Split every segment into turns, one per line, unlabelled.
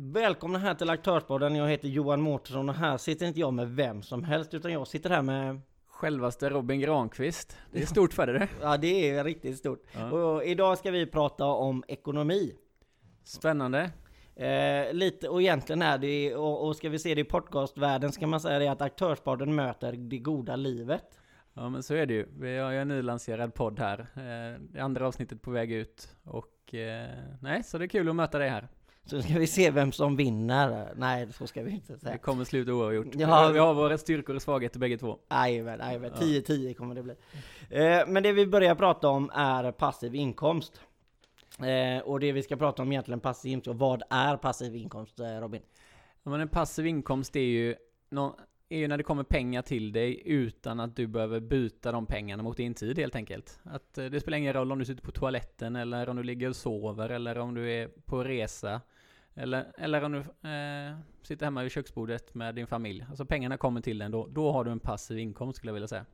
Välkomna här till Aktörspodden. Jag heter Johan Mårtensson och här sitter inte jag med vem som helst utan jag sitter här med
Självaste Robin Granqvist. Det är stort för dig det.
Ja det är riktigt stort.
Ja.
Och idag ska vi prata om ekonomi.
Spännande.
Eh, lite, och egentligen är det, och, och ska vi se det i podcastvärlden ska man säga det att Aktörspodden möter det goda livet.
Ja men så är det ju. Vi har ju en nylanserad podd här. Eh, Det andra avsnittet på väg ut. Och eh, nej, så det är kul att möta dig här.
Så ska vi se vem som vinner. Nej, så ska vi inte
Det
säga.
kommer sluta oavgjort.
Ja.
Vi har våra styrkor och svagheter bägge två.
Jajamän, jajamän.
Ja.
10-10 kommer det bli. Eh, men det vi börjar prata om är passiv inkomst. Eh, och det vi ska prata om egentligen passiv inkomst. Vad är passiv inkomst eh, Robin?
Ja, men en passiv inkomst är ju, är ju när det kommer pengar till dig utan att du behöver byta de pengarna mot din tid helt enkelt. Att det spelar ingen roll om du sitter på toaletten eller om du ligger och sover eller om du är på resa. Eller, eller om du eh, sitter hemma vid köksbordet med din familj. Alltså pengarna kommer till dig då, då har du en passiv inkomst skulle jag vilja säga.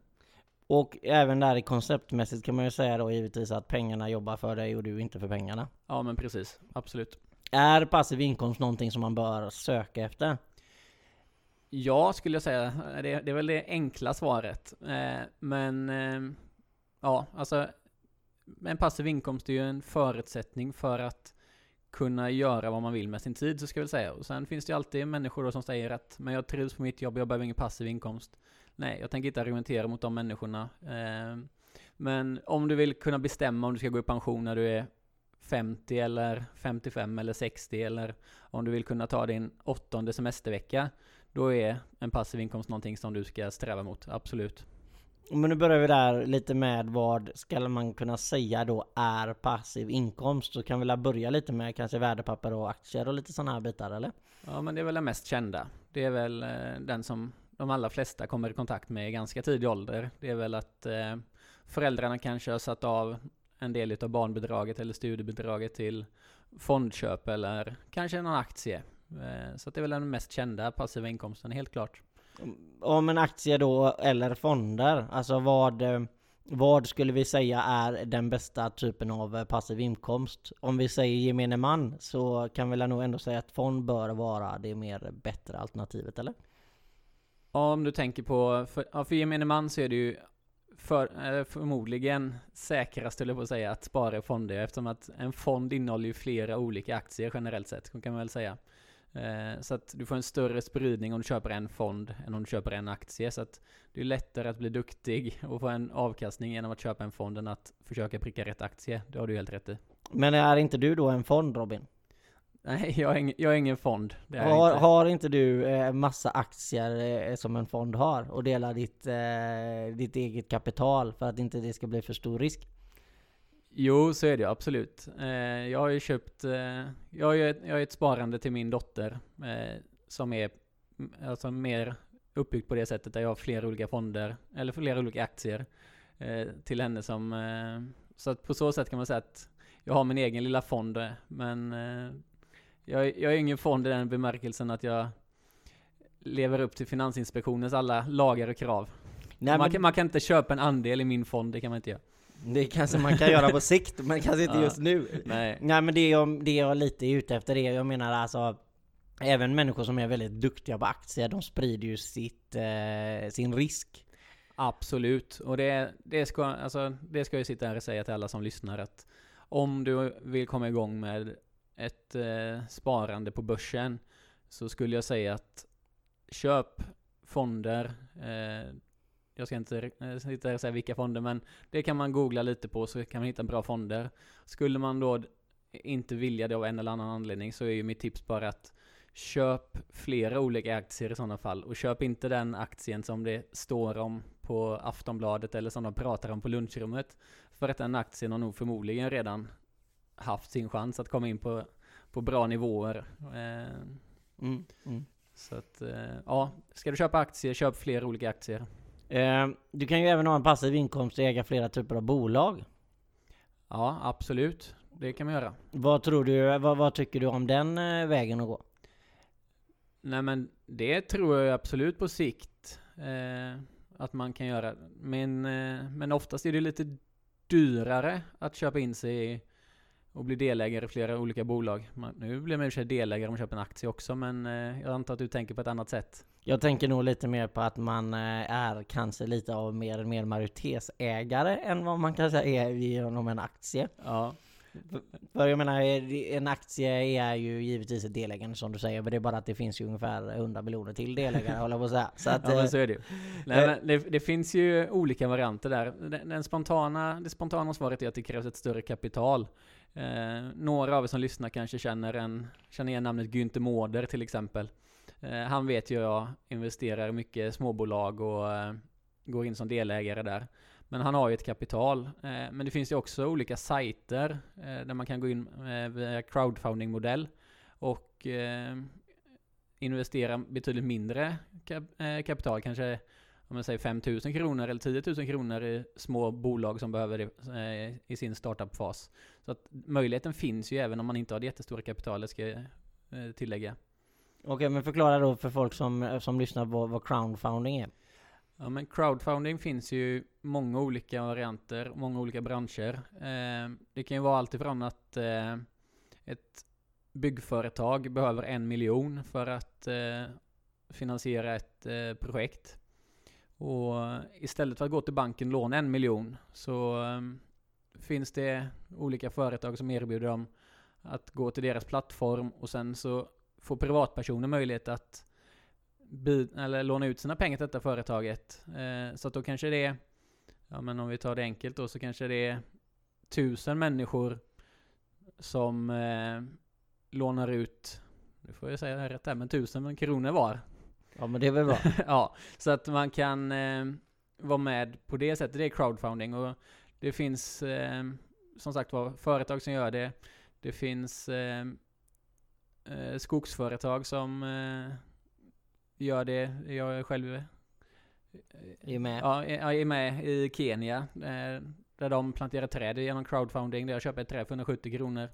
Och även där i konceptmässigt kan man ju säga då givetvis att pengarna jobbar för dig och du inte för pengarna.
Ja men precis, absolut.
Är passiv inkomst någonting som man bör söka efter?
Ja, skulle jag säga. Det, det är väl det enkla svaret. Eh, men eh, ja, alltså en passiv inkomst är ju en förutsättning för att kunna göra vad man vill med sin tid, så ska jag väl säga. Och sen finns det ju alltid människor då som säger att men jag trivs på mitt jobb, jag behöver ingen passiv inkomst. Nej, jag tänker inte argumentera mot de människorna. Eh, men om du vill kunna bestämma om du ska gå i pension när du är 50 eller 55 eller 60 eller om du vill kunna ta din åttonde semestervecka då är en passiv inkomst någonting som du ska sträva mot, absolut.
Men nu börjar vi där lite med vad ska man kunna säga då är passiv inkomst? Så kan vi väl börja lite med kanske värdepapper och aktier och lite sådana här bitar eller?
Ja, men det är väl den mest kända. Det är väl eh, den som de allra flesta kommer i kontakt med i ganska tidig ålder. Det är väl att eh, föräldrarna kanske har satt av en del av barnbidraget eller studiebidraget till fondköp eller kanske någon aktie. Eh, så det är väl den mest kända passiva inkomsten, helt klart.
Om en aktie då eller fonder, alltså vad, eh, vad skulle vi säga är den bästa typen av eh, passiv inkomst? Om vi säger gemene man så kan vi väl nog ändå säga att fond bör vara det mer bättre alternativet eller?
Ja, Om du tänker på, för, ja, för gemene man så är det ju för, eh, förmodligen säkrast, skulle jag på att säga, att spara i fonder eftersom att en fond innehåller ju flera olika aktier generellt sett, kan man väl säga. Eh, så att du får en större spridning om du köper en fond än om du köper en aktie. Så att det är lättare att bli duktig och få en avkastning genom att köpa en fond än att försöka pricka rätt aktie. Det har du helt rätt i.
Men är inte du då en fond Robin?
Nej, jag är ingen, jag är ingen fond.
Har,
inte.
har inte du eh, massa aktier eh, som en fond har och delar ditt, eh, ditt eget kapital för att inte det ska bli för stor risk?
Jo, så är det ju absolut. Eh, jag har ju köpt, eh, jag har ju ett, jag har ett sparande till min dotter eh, som är mm, alltså mer uppbyggt på det sättet där jag har flera olika fonder, eller flera olika aktier eh, till henne som, eh, så att på så sätt kan man säga att jag har min egen lilla fond, eh, men jag, jag är ingen fond i den bemärkelsen att jag lever upp till Finansinspektionens alla lagar och krav.
Nej,
man,
men
kan, man kan inte köpa en andel i min fond, det kan man inte göra.
Det kanske man kan göra på sikt, men kanske inte just nu.
Nej.
Nej men det jag, det jag lite är ute efter det, jag menar alltså Även människor som är väldigt duktiga på aktier, de sprider ju sitt, eh, sin risk.
Absolut, och det, det, ska, alltså, det ska jag sitta här och säga till alla som lyssnar att om du vill komma igång med ett eh, sparande på börsen så skulle jag säga att köp fonder. Eh, jag ska inte eh, sitta här och säga vilka fonder, men det kan man googla lite på så kan man hitta bra fonder. Skulle man då inte vilja det av en eller annan anledning så är ju mitt tips bara att köp flera olika aktier i sådana fall och köp inte den aktien som det står om på Aftonbladet eller som de pratar om på lunchrummet. För att den aktien har nog förmodligen redan haft sin chans att komma in på, på bra nivåer. Eh,
Mm, mm.
så att, eh, ja, ska du köpa aktier, köp flera olika aktier.
Eh, du kan ju även ha en passiv inkomst och äga flera typer av bolag.
Ja, absolut. Det kan man göra.
Vad tror du, vad, vad tycker du om den eh, vägen att gå?
Nej men det tror jag absolut på sikt eh, att man kan göra. Men, eh, men oftast är det lite dyrare att köpa in sig i och bli delägare i flera olika bolag. Man, nu blir man i och för sig delägare om man köper en aktie också, men eh, jag antar att du tänker på ett annat sätt.
Jag tänker nog lite mer på att man eh, är kanske lite av mer, mer majoritetsägare än vad man kanske är genom en aktie.
Ja,
För jag menar, en aktie är ju givetvis ett delägande som du säger, men det är bara att det finns ju ungefär 100 miljoner till delägare håller jag på att säga. Så att,
ja men
eh,
så är det ju. Nej, det, det finns ju olika varianter där. Den, den spontana, det spontana svaret är att det krävs ett större kapital. Eh, några av er som lyssnar kanske känner, en, känner igen namnet Günther Mårder till exempel. Eh, han vet ju jag investerar i mycket småbolag och eh, går in som delägare där. Men han har ju ett kapital. Eh, men det finns ju också olika sajter där man kan gå in via crowdfunding-modell och investera betydligt mindre kapital, kanske om man säger 5000 kronor eller 10 000 kronor i små bolag som behöver det i sin startup-fas. Så att möjligheten finns ju även om man inte har det jättestora kapitalet ska jag tillägga.
Okej, men förklara då för folk som, eh, som lyssnar på vad crowdfunding är.
Ja men crowdfunding finns ju många olika varianter, många olika branscher. Eh, det kan ju vara alltifrån att eh, ett byggföretag behöver en miljon för att eh, finansiera ett eh, projekt. Och istället för att gå till banken och låna en miljon så eh, finns det olika företag som erbjuder dem att gå till deras plattform och sen så får privatpersoner möjlighet att eller låna ut sina pengar till detta företaget. Eh, så att då kanske det är, ja men om vi tar det enkelt då, så kanske det är tusen människor som eh, lånar ut, nu får jag säga det här rätt här, men tusen kronor var.
Ja men det är väl bra.
ja, så att man kan eh, vara med på det sättet. Det är crowdfunding och det finns eh, som sagt var företag som gör det. Det finns eh, skogsföretag som eh, gör det. Jag är själv eh,
och med.
Ja, jag är med i Kenya. Eh, där de planterar träd genom crowdfunding. Där jag köper ett träd för 170 kronor.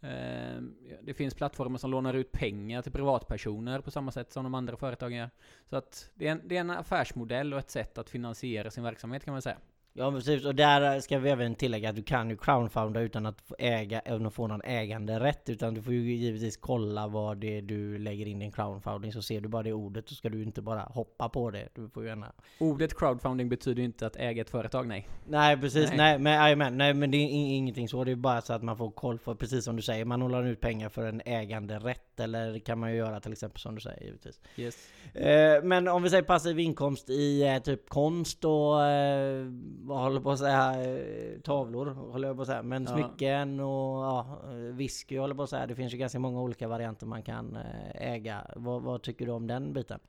Eh, det finns plattformar som lånar ut pengar till privatpersoner på samma sätt som de andra företagen gör. Så att det är, en, det är en affärsmodell och ett sätt att finansiera sin verksamhet kan man säga.
Ja precis, och där ska vi även tillägga att du kan ju crowdfunda utan att få äga, utan att få någon äganderätt. Utan du får ju givetvis kolla vad det är du lägger in i en crowdfunding. Så ser du bara det ordet så ska du inte bara hoppa på det. Du får gärna...
Ordet crowdfunding betyder ju inte att äga ett företag, nej.
Nej precis,
Nej.
nej, men, nej men det är in- ingenting så. Det är bara så att man får koll för, precis som du säger, man håller ut pengar för en äganderätt. Eller det kan man ju göra till exempel som du säger givetvis.
Yes.
Eh, men om vi säger passiv inkomst i eh, typ konst och eh, vad håller på att säga, eh, tavlor håller jag på att säga. Men
Ja.
smycken och ja, eh, whisky håller på att säga. Det finns ju ganska många olika varianter man kan eh, äga. Vad, vad tycker du om den biten?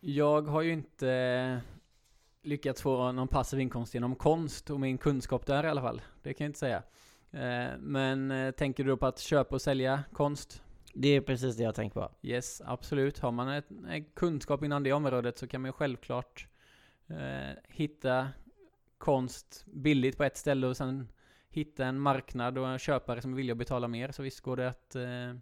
Jag har ju inte lyckats få någon passiv inkomst genom konst och min kunskap där i alla fall. Det kan jag inte säga. Eh, Men eh, tänker du på att köpa och sälja konst?
Det är precis det jag tänker på.
Yes, absolut. Har man en kunskap inom det området så kan man ju självklart eh, hitta konst billigt på ett ställe och sen hitta en marknad och en köpare som vill betala mer. Så visst går det att... Eh,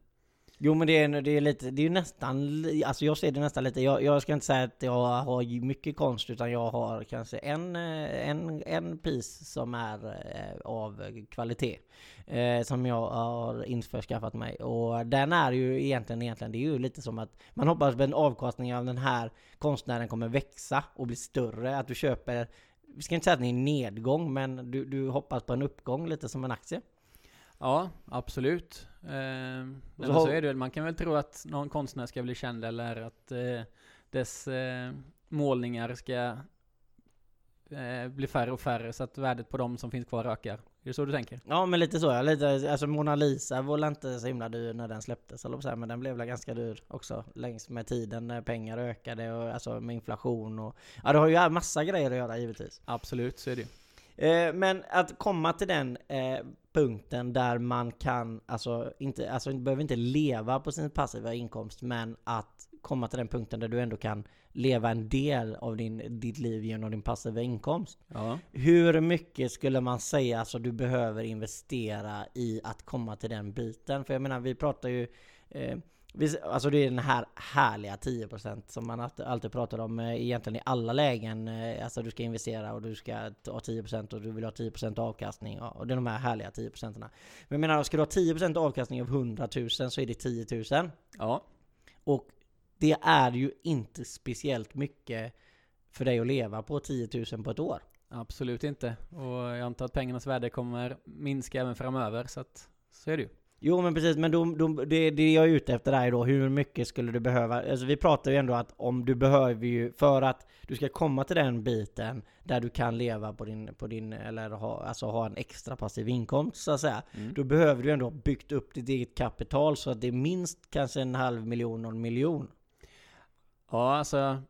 Jo men det är, det är lite, det är ju nästan, alltså jag ser det nästan lite, jag, jag ska inte säga att jag har mycket konst utan jag har kanske en, eh, en, en piece som är eh, av kvalitet. Eh, som jag har införskaffat mig. Och den är ju egentligen, egentligen, det är ju lite som att man hoppas på en avkastning av den här konstnären kommer växa och bli större. Att du köper, vi ska inte säga att det är en nedgång men du, du hoppas på en uppgång lite som en aktie.
ja, absolut. Eh, men
så
så, är det väl. Man kan väl tro att någon konstnär ska bli känd eller att eh, dess eh, målningar ska eh, bli färre och färre så att värdet på dem som finns kvar ökar. Är det så du tänker?
Ja men lite så ja, lite, alltså Mona Lisa var inte så himla dyr när den släpptes eller så men den blev väl ganska dyr också längs med tiden när pengar ökade och alltså med inflation och ja det har ju massa grejer att göra givetvis.
Absolut, så är det ju.
Eh, men att komma till den eh, punkten där man kan, alltså inte, alltså behöver inte leva på sin passiva inkomst men att komma till den punkten där du ändå kan leva en del av din, ditt liv genom din passiva inkomst.
Ja.
Hur mycket skulle man säga alltså du behöver investera i att komma till den biten? För jag menar, vi pratar ju... Eh, vi- Alltså det är den här härliga 10% som man alltid- pratar om eh, egentligen i alla lägen. eh, Alltså du ska investera och du ska ta 10% och du vill ha 10% avkastning. ja, Och det är de här härliga 10%. Men jag menar, ska du ha 10% avkastning av 100 000 så är det 10 000.
Ja,
Och det är ju inte speciellt mycket för dig att leva på 10 000 på ett år.
absolut inte. Och jag antar att pengarnas värde kommer minska även framöver, så att så är det ju.
Jo men precis, men då, då, det, det jag är ute efter är då hur mycket skulle du behöva? Alltså vi pratar ju ändå att om du behöver ju, för att du ska komma till den biten där du kan leva på din, på din eller ha, alltså ha en extra passiv inkomst så att säga.
Mm.
Då behöver du ändå ha byggt upp ditt eget kapital så att det är minst kanske en halv miljon och en miljon.
Ja, alltså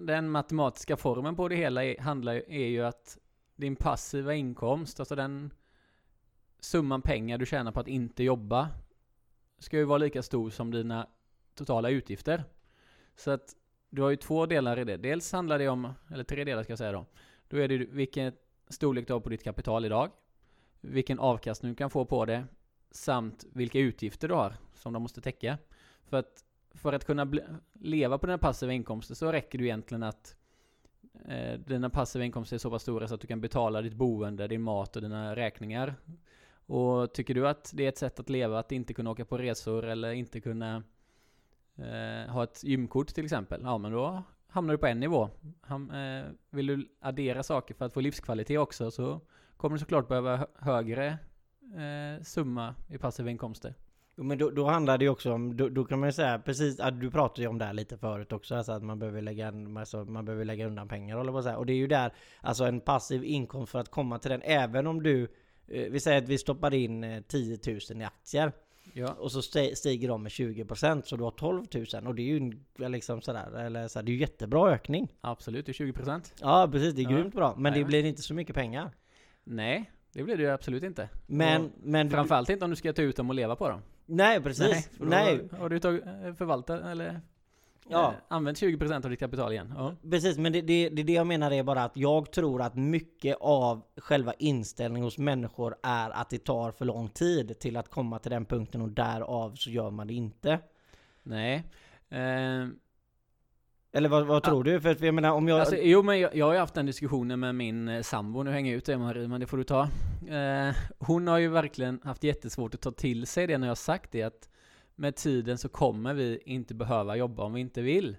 den matematiska formen på det hela är, handlar, ju- är ju att din passiva inkomst, alltså den summan pengar du tjänar på att inte jobba, ska ju vara lika stor som dina totala utgifter. Så att du har ju två delar i det. Dels handlar det om, eller tre delar ska jag säga då. Då är det vilken storlek du har på ditt kapital idag, vilken avkastning du kan få på det, samt vilka utgifter du har som de måste täcka. För att för att kunna leva på dina passiva inkomster så räcker det egentligen att eh, dina passiva inkomster är så pass stora så att du kan betala ditt boende, din mat och dina räkningar. Och tycker du att det är ett sätt att leva att inte kunna åka på resor eller inte kunna eh, ha ett gymkort till exempel, ja men då hamnar du på en nivå. Ham, eh, vill du addera saker för att få livskvalitet också så kommer du såklart behöva högre eh, summa i passiva inkomster.
Men då, då handlar det ju också om, då, då kan man ju säga precis, att du pratade ju om det här lite förut också, alltså att man behöver lägga, en- alltså, man behöver lägga undan pengar på att säga. Och det är ju där, alltså en passiv inkomst för att komma till den, även om du, eh, vi säger att vi stoppar in eh, 10 000 i aktier,
Ja.
och så sti- stiger de med 20% så du har 12 000 och det är ju liksom sådär, eller så här, det är ju jättebra ökning.
Absolut, det är 20%.
Ja precis, det är
Ja.
grymt bra, men det
Jajamän.
blir inte så mycket pengar.
Nej, det blir det ju absolut inte.
Men,
Och
men du-
framförallt inte om du ska ta ut dem och leva på dem.
Nej precis, nej.
då har du tagit, eh, förvaltat eller
Ja.
eh, använt 20% av ditt kapital igen. Ja.
Precis, men det, det, det, det jag menar är bara att jag tror att mycket av själva inställningen hos människor är att det tar för lång tid till att komma till den punkten och därav så gör man det inte.
Nej. Eh,
Eller vad, vad tror du? För att jag menar om jag...
Alltså, jo men jag, jag har ju haft den diskussionen med min eh, sambo, nu hänger jag ut det Marie, men det får du ta. Eh, hon har ju verkligen haft jättesvårt att ta till sig det när jag har sagt det att med tiden så kommer vi inte behöva jobba om vi inte vill.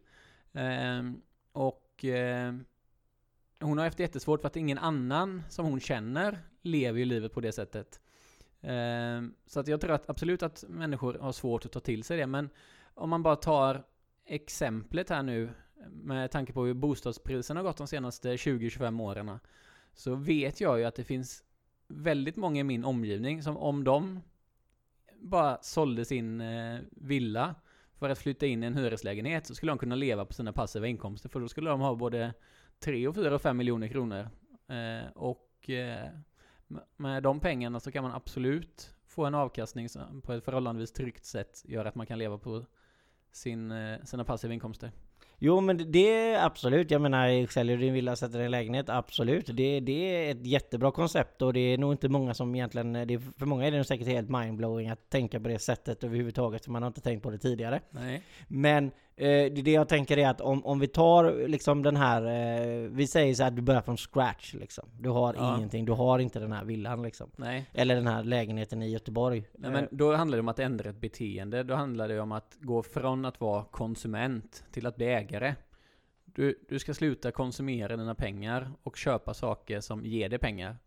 Eh, och eh, hon har haft jättesvårt för att ingen annan som hon känner lever ju livet på det sättet. Eh, så att jag tror att absolut att människor har svårt att ta till sig det, men om man bara tar exemplet här nu med tanke på hur bostadspriserna har gått de senaste 20-25 åren så vet jag ju att det finns väldigt många i min omgivning som om de bara sålde sin eh, villa för att flytta in i en hyreslägenhet så skulle de kunna leva på sina passiva inkomster för då skulle de ha både 3 och 4 och 5 miljoner kronor. Eh, och eh, med de pengarna så kan man absolut få en avkastning som på ett förhållandevis tryggt sätt gör att man kan leva på sin, eh, sina passiva inkomster.
Jo men det- är absolut, jag menar säljer du din villa och sätter dig i en lägenhet, absolut. Det, det är ett jättebra koncept och det är nog inte många som egentligen, det är, för många är det nog säkert helt mindblowing att tänka på det sättet överhuvudtaget för man har inte tänkt på det tidigare.
Nej.
Men eh, det, jag tänker är att om, om vi tar liksom den här, eh, vi säger så att du börjar från scratch liksom. Du har
Ja.
ingenting, du har inte den här villan liksom.
Nej.
Eller den här lägenheten i Göteborg.
Nej, men då handlar det om att ändra ett beteende. Då handlar det om att gå från att vara konsument till att bli ägare. Du, du ska sluta konsumera dina pengar och köpa saker som ger dig pengar.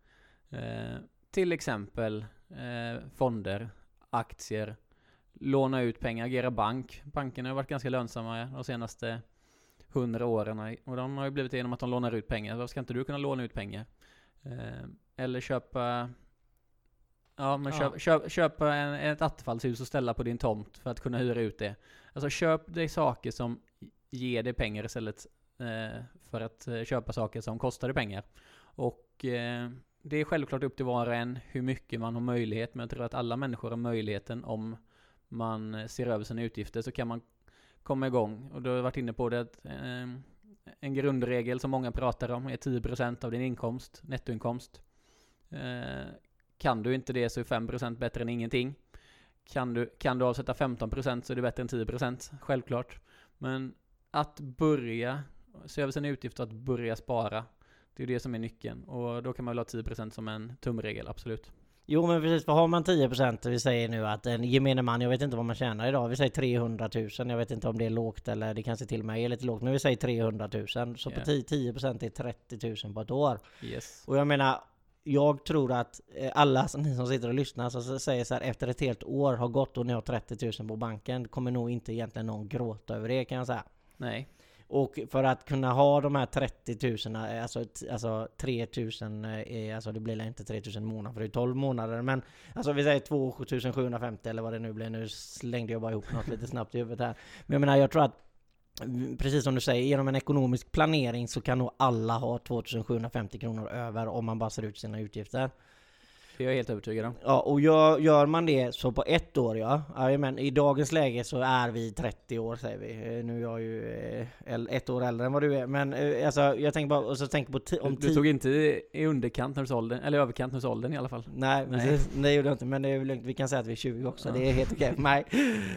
Eh, till exempel eh, fonder, aktier, låna ut pengar, agera bank. Bankerna har varit ganska lönsamma de senaste hundra åren och de har ju blivit det genom att de lånar ut pengar. Varför ska inte du kunna låna ut pengar? Eh, eller köpa Ja, men
Ja.
Köp, köp, köpa en, ett attefallshus och ställa på din tomt för att kunna hyra ut det. Alltså köp dig saker som ger dig pengar istället eh, för att eh, köpa saker som kostar dig pengar. Och det är självklart upp till var och en hur mycket man har möjlighet, men jag tror att alla människor har möjligheten om man ser över sina utgifter så kan man komma igång. Och du har varit inne på det att ehm, en grundregel som många pratar om är 10% av din inkomst, nettoinkomst. Eh, kan du inte det så är 5% bättre än ingenting. kan du, kan du avsätta 15% så är det bättre än 10%, självklart. Men att börja se över sina utgifter och att börja spara, det är det som är nyckeln. Och då kan man väl ha 10% som en tumregel, absolut.
Jo men precis, för har man 10% vi säger nu att en gemene man, jag vet inte vad man tjänar idag, vi säger 300 000, jag vet inte om det är lågt eller det kanske till och med är lite lågt, men vi säger 300 000, så
Yeah.
på 10%, 10% är 30 000 på ett år.
Yes.
Och jag menar, jag tror att eh, alla som, ni som sitter och lyssnar så säger så här, efter ett helt år har gått och ni har 30 000 på banken, kommer nog inte egentligen någon gråta över det kan jag säga.
Nej.
Och för att kunna ha de här 30 000, eh, alltså, alltså 3 000, eh, eh, alltså det blir väl inte 3 000 månader för det är 12 månader, men alltså vi säger 2 750 eller vad det nu blir, nu slängde jag bara ihop något lite snabbt i huvudet här. Men jag menar, jag tror att mm, Precis som du säger, genom en ekonomisk planering så kan nog alla ha 2750 kronor över om man bara ser ut sina utgifter.
Det är jag helt övertygad om.
Ja, och gör, gör man det så på ett år ja, men i dagens läge så är vi 30 år säger vi. Eh, Nu är jag ju eh, ett år äldre än vad du är, men eh, alltså jag tänker bara, och så tänker på ti- om
Du, tog inte i underkant när du sa åldern, eller överkant när du sa åldern i alla fall.
Nej,
Nej.
precis. det gjorde jag inte, men det är lugnt. Vi kan säga att vi är 20 också,
Ja.
det är helt okej för mig.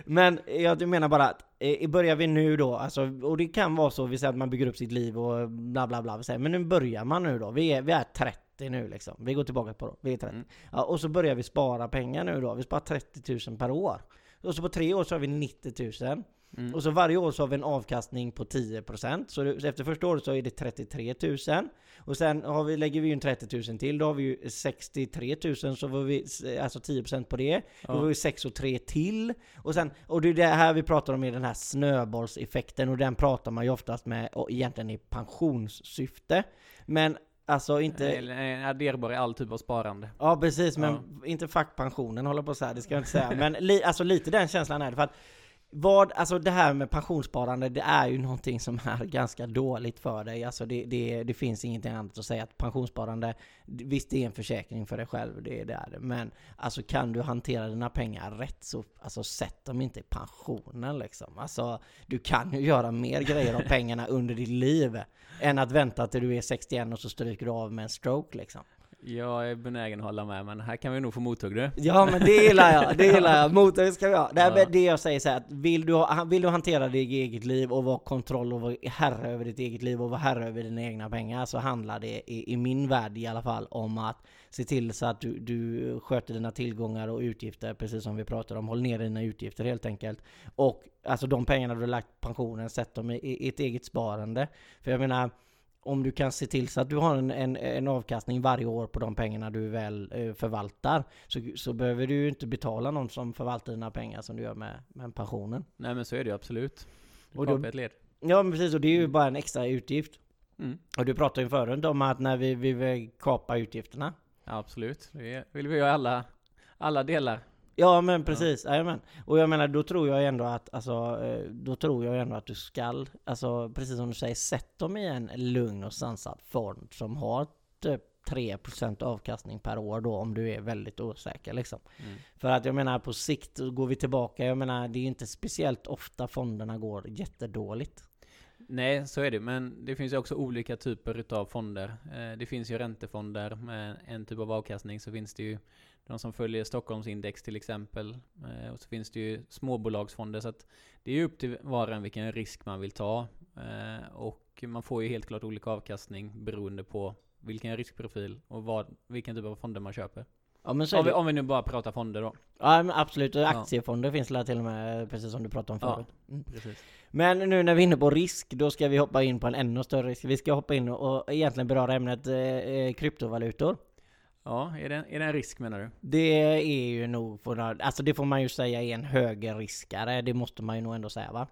Men jag menar bara att, börjar vi nu då, alltså, och det kan vara så, vi säger att man bygger upp sitt liv och bla bla bla, men nu börjar man nu då, vi är, vi är 30 nu liksom. Vi går tillbaka på då, vi är 30.
Mm.
Ja, och så börjar vi spara pengar nu då, vi sparar 30 000 per år. Och så på tre år så har vi 90 000.
Mm.
Och så varje år så har vi en avkastning på 10% Så efter första året så är det 33 000 Och sen har vi, lägger vi in 30 000 till Då har vi ju 63 000 så får vi alltså 10% på det Då
Ja.
har vi 6 och 3 till Och sen, och det är det här vi pratar om i den här snöbollseffekten Och den pratar man ju oftast med och egentligen i pensionssyfte Men alltså inte
Adderbar i all typ av sparande.
Ja precis, men
Ja.
inte fackpensionen håller på så här, det ska jag inte säga. Men li, alltså lite den känslan är det. För att vad, alltså det här med pensionssparande, det är ju någonting som är ganska dåligt för dig. Alltså det, det, det finns ingenting annat att säga att pensionssparande, visst det är en försäkring för dig själv, det, det är det. Men alltså kan du hantera dina pengar rätt så, alltså sätt dem inte i pensionen liksom. Alltså du kan ju göra mer grejer av pengarna under ditt liv än att vänta till du är 61 och så stryker du av med en stroke liksom.
Jag är benägen att hålla med, men här kan vi nog få mothugg du.
Ja men det gillar jag, det gillar jag. Motor ska vi ha. Det, här,
Ja.
det jag säger så här, vill du, ha, vill du hantera ditt eget liv och vara kontroll och vara herre över ditt eget liv och vara herre över dina egna pengar så handlar det i, i min värld i alla fall om att se till så att du, du sköter dina tillgångar och utgifter precis som vi pratade om. Håll ner dina utgifter helt enkelt. Och alltså de pengarna du har lagt på pensionen, sätt dem i, i ett eget sparande. För jag menar om du kan se till så att du har en, en, en avkastning varje år på de pengarna du väl eh, förvaltar så, så behöver du ju inte betala någon som förvaltar dina pengar som du gör med, med pensionen.
Nej men så är det ju absolut. Du
Och då-
ett led.
Ja men precis, och det är ju bara en extra utgift.
Mm.
Och du pratade ju förut om att när vi, vi vill kapa utgifterna.
Ja, absolut. Det vill vi göra alla, alla delar.
Ja men precis, jajamän. Och jag menar då tror jag ändå att, alltså, eh, då tror jag ändå att du skall, alltså precis som du säger, sätt dem i en lugn och sansad fond som har typ 3% avkastning per år då om du är väldigt osäker liksom.
Mm.
För att jag menar på sikt går vi tillbaka, jag menar det är ju inte speciellt ofta fonderna går jättedåligt.
Nej, så är det. Men det finns ju också olika typer utav fonder. Eh, Det finns ju räntefonder med en typ av avkastning. Så finns det ju de som följer Stockholmsindex till exempel. Eh, Och så finns det ju småbolagsfonder. Så att det är upp till var och en vilken risk man vill ta. Eh, Och man får ju helt klart olika avkastning beroende på vilken riskprofil och vad, vilken typ av fonder man köper.
Ja men
Om vi, om vi nu bara pratar fonder då.
Ja men absolut, och
Ja.
aktiefonder finns det till och med, precis som du pratade om
Ja.
förut. Mm.
Precis.
Men nu när vi är inne på risk, då ska vi hoppa in på en ännu större risk. Vi ska hoppa in och, och egentligen beröra ämnet eh, eh, kryptovalutor.
Ja, är det, är det en risk menar du?
Det är ju nog, för, alltså det får man ju säga är en högerriskare, det måste man ju nog ändå säga va?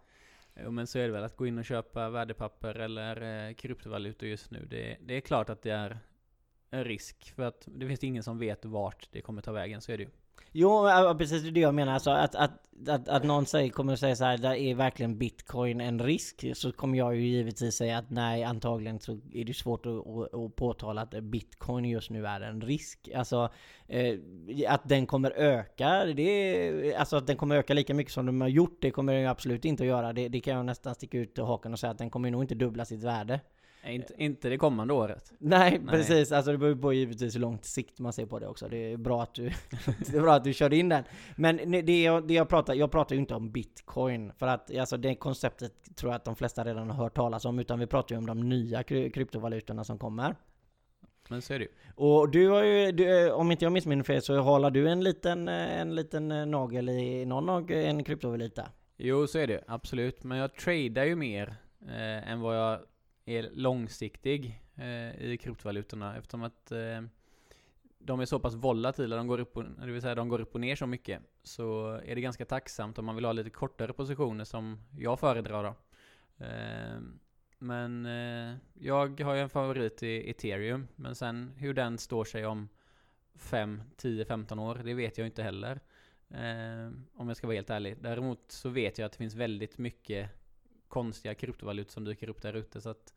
Jo men så är det väl, att gå in och köpa värdepapper eller eh, kryptovalutor just nu. Det, det är klart att det är en risk. För att det finns ingen som vet vart det kommer ta vägen, så är det ju.
Jo, precis det är det jag menar. Alltså att, att, att, att någon säger, kommer att säga så här, där är verkligen bitcoin en risk? Så kommer jag ju givetvis säga att nej, antagligen så är det svårt att, att, att påtala att bitcoin just nu är en risk. Alltså eh, att den kommer öka, det alltså att den kommer öka lika mycket som de har gjort, det kommer den ju absolut inte att göra. Det, det kan jag nästan sticka ut haken och säga att den kommer nog inte dubbla sitt värde.
Inte, inte det kommande året.
Nej,
Nej.
precis. Alltså det beror på givetvis hur långt sikt man ser på det också. Det är bra att du, det är bra att du körde in den. Men det jag, det jag pratar, jag pratar ju inte om bitcoin. För att alltså det konceptet tror jag att de flesta redan har hört talas om. Utan vi pratar ju om de nya kry- kryptovalutorna som kommer.
Men så är det ju.
Och du har ju, du, om inte jag missminner fel så håller du en liten, en liten nagel i någon av en kryptovaluta.
Jo, så är det absolut. Men jag tradar ju mer eh, än vad jag är långsiktig eh, i kryptovalutorna eftersom att eh, de är så pass volatila, de går upp och, det vill säga de går upp och ner så mycket. Så är det ganska tacksamt om man vill ha lite kortare positioner som jag föredrar då. Eh, men eh, jag har ju en favorit i ethereum, men sen hur den står sig om 5, 10, 15 år, det vet jag inte heller. Eh, om jag ska vara helt ärlig. Däremot så vet jag att det finns väldigt mycket konstiga kryptovalutor som dyker upp där ute. Så att,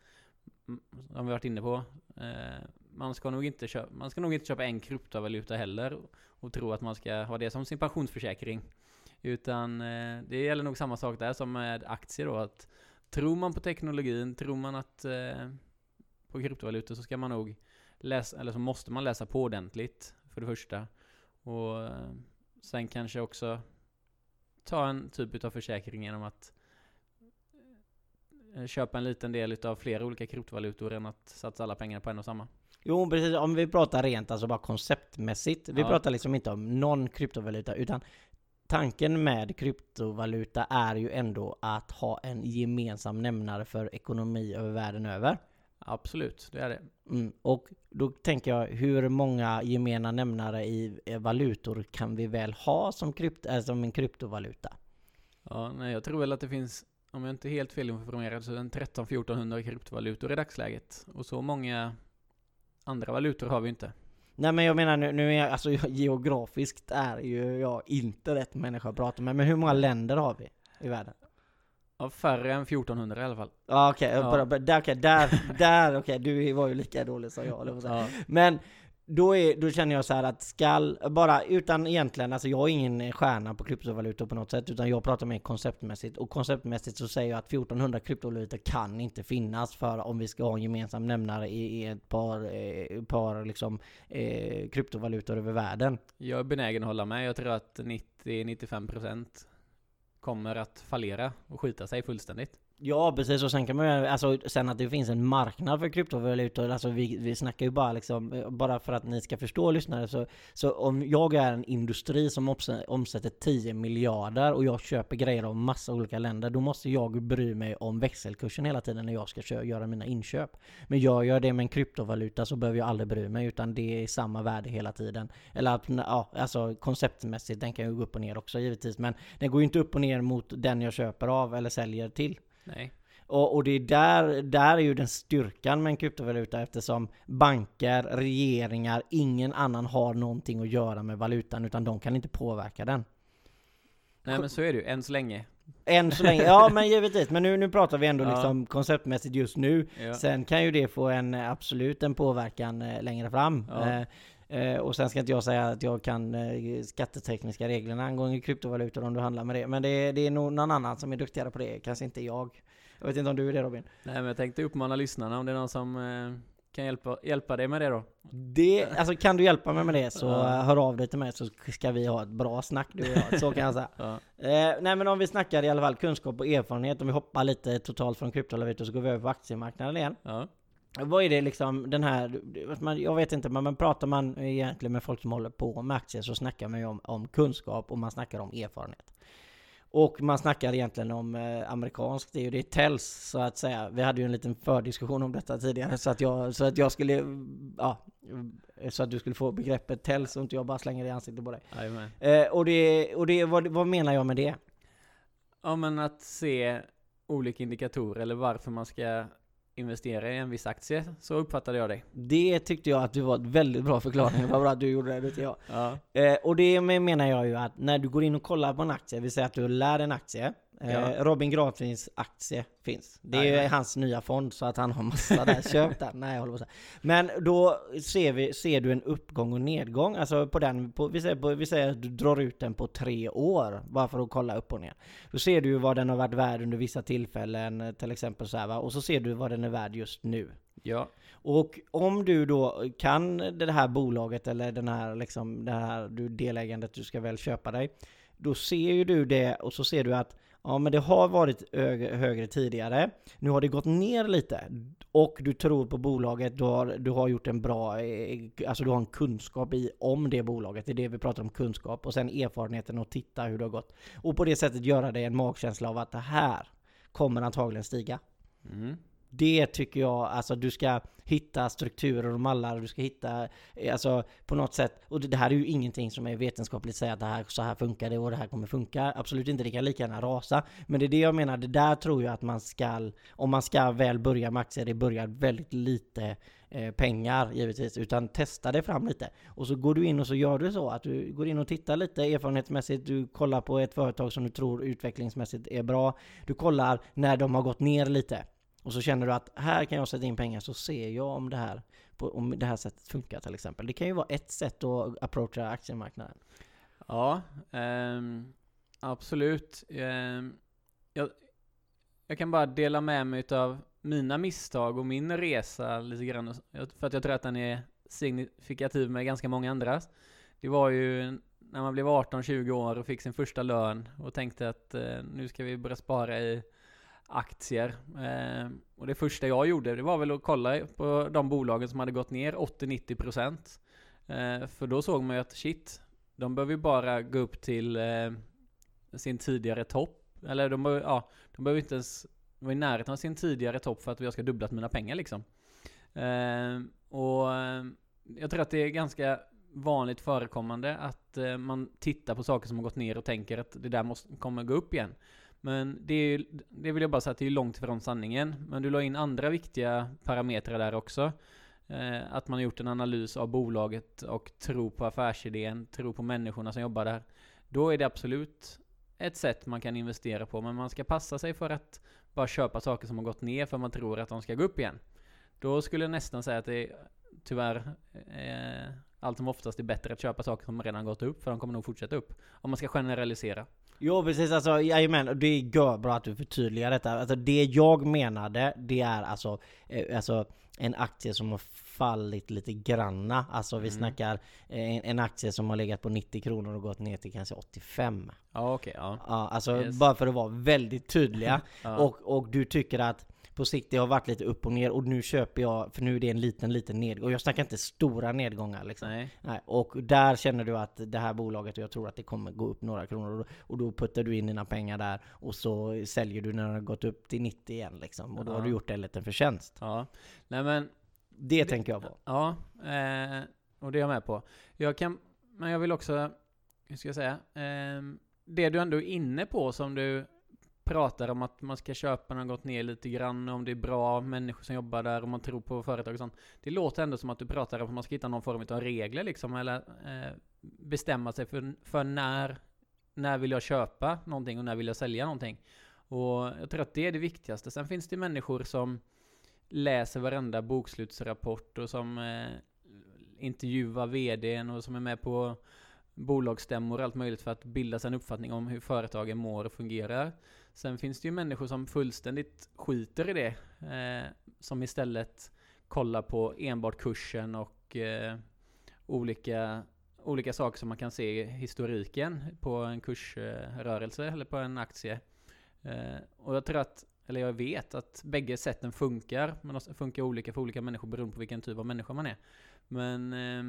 Mm, som vi varit inne på, eh, man, ska nog inte köpa, man ska nog inte köpa en kryptovaluta heller och, tro att man ska ha det som sin pensionsförsäkring. Utan eh, det gäller nog samma sak där som med aktier då. Att tror man på teknologin, tror man att eh, på kryptovalutor så ska man nog läsa, eller så måste man läsa på ordentligt för det första. Och sen kanske också ta en typ av försäkring genom att köpa en liten del utav flera olika kryptovalutor än att satsa alla pengar på en och samma.
Jo precis, om vi pratar rent alltså bara konceptmässigt. Vi
Ja.
pratar liksom inte om någon kryptovaluta utan tanken med kryptovaluta är ju ändå att ha en gemensam nämnare för ekonomi över världen över.
Absolut, det är det.
Mm. Och då tänker jag, hur många gemena nämnare i eh, valutor kan vi väl ha som, krypt, äh, som en kryptovaluta?
Ja, nej, jag tror väl att det finns, om jag inte är helt felinformerad, så en 13-1400 kryptovalutor i dagsläget. Och så många andra valutor har vi inte.
Nej men jag menar nu, nu är jag, alltså geografiskt är ju jag inte rätt människa att prata med, men hur många länder har vi i världen?
Ja, färre än 1400 i alla fall.
Ja okej,
Ja.
bara- bara- där, okej, där, där, okej, du var ju lika dålig som jag, säga.
Ja,
Men då, är, då känner jag så här att skall, bara utan egentligen, alltså jag är ingen stjärna på kryptovalutor på något sätt, utan jag pratar mer konceptmässigt. Och konceptmässigt så säger jag att 1400 kryptovalutor kan inte finnas för om vi ska ha en gemensam nämnare i, i ett par, eh, par liksom, eh, kryptovalutor över världen.
jag är benägen att hålla med. Jag tror att 90-95% kommer att fallera och skita sig fullständigt.
Ja precis, och sen kan man ju, alltså sen att det finns en marknad för kryptovalutor, alltså vi, vi snackar ju bara liksom, bara för att ni ska förstå lyssnare, så, så om jag är en industri som omsätter 10 miljarder och jag köper grejer av massa olika länder, då måste jag bry mig om växelkursen hela tiden när jag ska göra mina inköp. Men gör jag det med en kryptovaluta så behöver jag aldrig bry mig, utan det är samma värde hela tiden. Eller att, ja, alltså konceptmässigt, den kan ju gå upp och ner också givetvis, men den går ju inte upp och ner mot den jag köper av eller säljer till.
Nej.
Och, och det är där, där är ju den styrkan med en kryptovaluta eftersom banker, regeringar, ingen annan har någonting att göra med valutan utan de kan inte påverka den.
Nej men så är det ju, än så länge.
Än så länge, ja men givetvis, men nu, nu pratar vi ändå
Ja.
liksom konceptmässigt just nu.
Ja.
Sen kan ju det få en eh, absolut en påverkan eh, längre fram.
Ja.
Eh, och sen ska inte jag säga att jag kan eh, skattetekniska reglerna angående kryptovalutor om du handlar med det. Men det, det är nog någon annan som är duktigare på det, kanske inte jag. Jag vet inte om du är det Robin?
Nej men jag tänkte uppmana lyssnarna om det är någon som eh, kan hjälpa, hjälpa dig med det då.
Det, alltså kan du hjälpa mig med det så
Ja.
hör av dig till mig så ska vi ha ett bra snack du och jag, så kan jag säga.
Ja.
Eh, nej men om vi snackar i alla fall kunskap och erfarenhet, om vi hoppar lite totalt från kryptovalutor så går vi över på aktiemarknaden igen.
Ja.
Vad är det liksom den här, man- jag vet inte men, men pratar man egentligen med folk som håller på med aktier så snackar man ju om, om kunskap och man snackar om erfarenhet. Och man snackar egentligen om eh, amerikanskt, det är ju det tells så att säga. Vi hade ju en liten fördiskussion om detta tidigare så att jag, så att jag skulle, ja, så att du skulle få begreppet tells och inte jag bara slänger det i ansiktet på dig. Eh, och det, och det vad, vad menar jag med det?
Ja men att se olika indikatorer eller varför man ska investera i en viss aktie, så uppfattade jag dig.
Det tyckte jag att du var ett väldigt bra förklaring, var bra att du gjorde det, det jag.
Ja.
Eh, och det menar jag ju att när du går in och kollar på en aktie, vi säger att du lär en aktie,
Ja.
Robin Granqvists aktie finns. Det är
Jajamän.
hans nya fond så att han har massa där. Köp den. Nej, jag håller på. Men då ser, vi, ser du en uppgång och nedgång. Alltså på den, på, vi, säger, på, vi säger att du drar ut den på tre år. Bara för att kolla upp och ner. Då ser du vad den har varit värd under vissa tillfällen. eh, Till exempel så här va. Och så ser du vad den är värd just nu.
Ja.
Och om du då kan det här bolaget eller den här liksom, det här du delägandet du ska väl köpa dig. Då ser ju du det och så ser du att ja men det har varit högre, tidigare. Nu har det gått ner lite. Och du tror på bolaget, du har, du har gjort en bra, eh, alltså du har en kunskap i om det bolaget. Det är det vi pratar om, kunskap. Och sen erfarenheten och titta hur det har gått. Och på det sättet göra dig en magkänsla av att det här kommer antagligen stiga.
Mm.
Det tycker jag, alltså du ska hitta strukturer och mallar, du ska hitta, eh, alltså på något sätt, och det det här är ju ingenting som är vetenskapligt säga att det här, så här funkar det och det här kommer funka. Absolut inte, det kan lika gärna rasa. Men det är det jag menar, det där tror jag att man ska, om man ska väl börja med aktier, det börjar väldigt lite eh, pengar givetvis, utan testa det fram lite. Och så går du in och så gör du så att du går in och tittar lite erfarenhetsmässigt, du kollar på ett företag som du tror utvecklingsmässigt är bra. Du kollar när de har gått ner lite. Och så känner du att här kan jag sätta in pengar så ser jag om det här, på, om det här sättet funkar till exempel. Det kan ju vara ett sätt att approacha aktiemarknaden.
Ja, um, absolut. Um, jag, jag kan bara dela med mig av mina misstag och min resa lite grann. För att jag tror att den är signifikativ med ganska många andras. Det var ju när man blev 18-20 år och fick sin första lön och tänkte att eh, nu ska vi börja spara i aktier. Eh, och det första jag gjorde, det var väl att kolla på de bolagen som hade gått ner 80-90%. Eh, för då såg man ju att shit, de behöver ju bara gå upp till eh, sin tidigare topp. Eller de behöver, ja, de behöver inte ens vara i närheten av sin tidigare topp för att jag ska dubbla mina pengar liksom. Eh, och jag tror att det är ganska vanligt förekommande att man tittar på saker som har gått ner och tänker att det där måste, kommer gå upp igen. Men det, är, ju- det vill jag bara säga att det är långt ifrån sanningen. Men du la in andra viktiga parametrar där också. Eh, att man har gjort en analys av bolaget och tro på affärsidén, tro på människorna som jobbar där. Då är det absolut ett sätt man kan investera på. Men man ska passa sig för att bara köpa saker som har gått ner för man tror att de ska gå upp igen. Då skulle jag nästan säga att det är, tyvärr eh, allt som oftast är bättre att köpa saker som redan gått upp för de kommer nog fortsätta upp. Om man ska generalisera.
Jo precis, alltså jajamän, och det är bra att du förtydligar detta. Alltså det jag menade, det är alltså, eh, alltså en aktie som har fallit lite granna. Alltså vi
Mm.
snackar eh, en, en aktie som har legat på 90 kronor och gått ner till kanske 85.
Ja okej, ja.
Ja, alltså
Yes.
bara för att vara väldigt tydliga.
ja.
Och, och du tycker att på sikt det har varit lite upp och ner och nu köper jag, för nu är det en liten, liten nedgång. Jag snackar inte stora nedgångar liksom.
Nej.
Nej, och där känner du att det här bolaget, och jag tror att det kommer gå upp några kronor. Och då, puttar du in dina pengar där och så säljer du när det har gått upp till 90 igen liksom. Och då har
Ja.
du gjort en liten förtjänst.
Ja. Nej men
Det tänker jag på.
Ja, eh, och det är jag med på. Jag kan, men jag vill också, hur ska jag säga, eh, det du ändå är inne på som du pratar om att man ska köpa när det gått ner lite grann, om det är bra människor som jobbar där, om man tror på företag och sånt. Det låter ändå som att du pratar om att man ska hitta någon form av regler liksom, eller eh, bestämma sig för, för när, när vill jag köpa någonting och när vill jag sälja någonting. Och jag tror att det är det viktigaste. Sen finns det människor som läser varenda bokslutsrapport och som eh, intervjuar vdn och som är med på bolagsstämmor och allt möjligt för att bilda sig en uppfattning om hur företagen mår och fungerar. Sen finns det ju människor som fullständigt skiter i det. Eh, som istället kollar på enbart kursen och eh, olika, olika saker som man kan se i historiken på en kursrörelse eller på en aktie. Eh, och jag tror att, eller jag vet att bägge sätten funkar, men de funkar olika för olika människor beroende på vilken typ av människa man är. Men eh,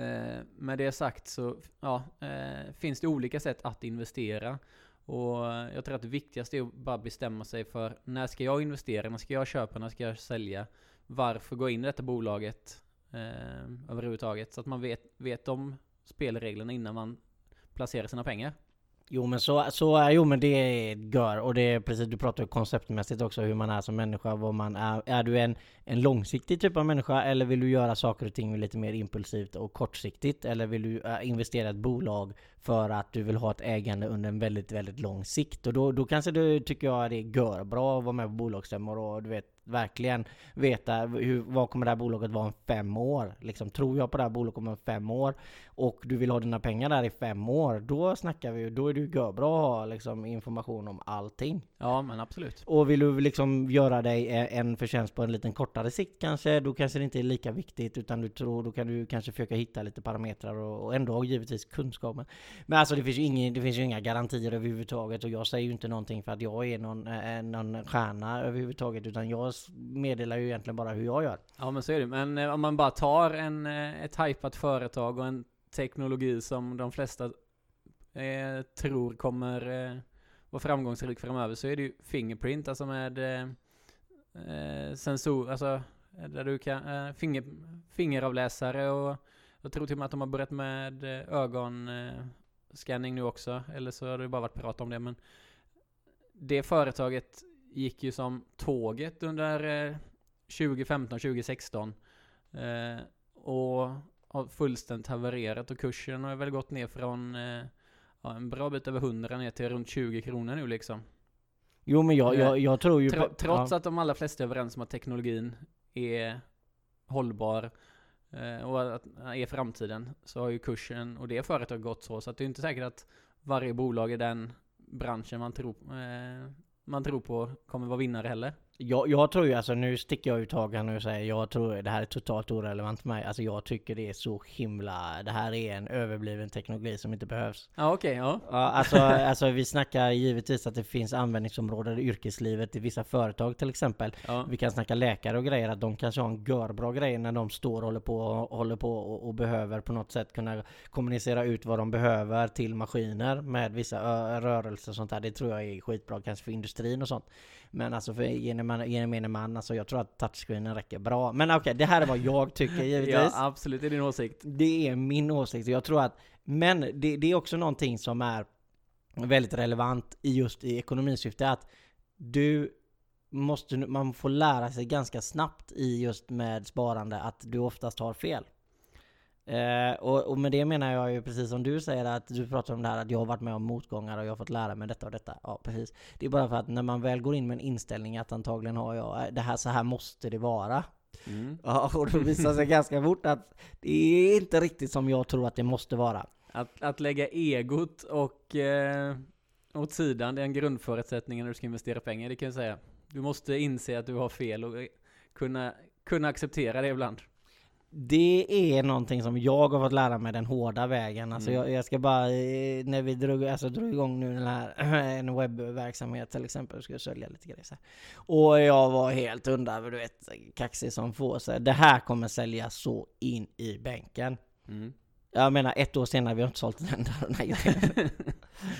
eh med det sagt så ja, eh, finns det olika sätt att investera. Och jag tror att det viktigaste är att bara bestämma sig för när ska jag investera, när ska jag köpa, när ska jag sälja? Varför gå in i detta bolaget eh, överhuvudtaget? Så att man vet, vet om spelreglerna innan man placerar sina pengar.
Jo men så, så är, jo men det är gör och det är precis, du pratar ju konceptmässigt också hur man är som människa, vad man är. Är du en, en långsiktig typ av människa eller vill du göra saker och ting lite mer impulsivt och kortsiktigt? Eller vill du äh, investera i ett bolag för att du vill ha ett ägande under en väldigt, väldigt lång sikt. Och då, då kanske du tycker jag det är bra att vara med på bolagsstämmor och du vet verkligen veta hur, vad kommer det här bolaget vara om fem år? Liksom, tror jag på det här bolaget om fem år och du vill ha dina pengar där i fem år, då snackar vi då är det ju bra att ha liksom, information om allting.
Ja, men absolut.
Och vill du liksom göra dig en förtjänst på en liten kortare sikt kanske, då kanske det inte är lika viktigt, utan du tror, då kan du kanske försöka hitta lite parametrar och, och ändå givetvis kunskapen. Men alltså det finns ju ingen, det finns ju inga garantier överhuvudtaget och jag säger ju inte någonting för att jag är någon, eh, eh någon stjärna överhuvudtaget, utan jag meddelar ju egentligen bara hur jag gör.
Ja men så är det. Men eh, om man bara tar en, eh, ett hypat företag och en teknologi som de flesta eh, tror kommer eh, vara framgångsrik framöver så är det ju Fingerprint, alltså med eh, eh sensor, alltså där du kan, eh, finger, fingeravläsare och jag tror till och med att de har börjat med ögon ögonscanning nu också, eller så har det bara varit prat om det men det företaget gick ju som tåget under eh, 2015-2016. Eh, och har fullständigt havererat och kursen har väl gått ner från eh, ja, en bra bit över 100 ner till runt 20 kronor nu liksom.
Jo men jag, jag, jag tror ju
på, Trots ja. att de allra flesta är överens om att teknologin är hållbar Eh, och att eh, är framtiden så har ju kursen och det företaget gått så så att det är inte säkert att varje bolag i den branschen man tror eh, man tror på kommer vara vinnare heller.
Jag, jag tror ju, alltså nu sticker jag ut hakan och säger jag tror det här är totalt orelevant för mig. Alltså jag tycker det är så himla, det här är en överbliven teknologi som inte behövs.
Ja okej, okay, ja.
ja alltså, alltså vi snackar givetvis att det finns användningsområden i yrkeslivet i vissa företag till exempel. Ja. Vi kan snacka läkare och grejer, att de kanske har en görbra grej när de står och håller på, håller på och, och behöver på något sätt kunna kommunicera ut vad de behöver till maskiner med vissa rörelser och sånt där. Det tror jag är skitbra kanske för industrin och sånt. Men alltså för gemene man, alltså jag tror att touchscreenen räcker bra. Men okej, okay, det här är vad jag tycker givetvis.
ja, absolut. Det är din åsikt.
Det är min åsikt. Jag tror att, men det, det är också någonting som är väldigt relevant i just i ekonomisyfte att du måste, man får lära sig ganska snabbt i just med sparande att du oftast har fel. Eh, och, och, med det menar jag ju precis som du säger att du pratar om det här att jag har varit med om motgångar och jag har fått lära mig detta och detta. Ja, precis. Det är bara för att när man väl går in med en inställning att antagligen har jag, det här så här måste det vara. Mm. Ja, och då visar sig ganska fort att det är inte riktigt som jag tror att det måste vara.
Att, att lägga egot och eh, åt sidan, det är en grundförutsättning när du ska investera pengar, det kan jag säga. Du måste inse att du har fel och kunna, kunna acceptera det ibland.
Det är någonting som jag har fått lära mig den hårda vägen. Alltså mm. jag, jag, ska bara, eh, när vi drog, alltså drog igång nu den här, en webbverksamhet till exempel, ska jag sälja lite grejer så här. Och jag var helt under, du vet, kaxig som få. Så det här kommer sälja så in i bänken. Mm. Jag menar ett år senare, vi har inte sålt en enda av de här grejerna.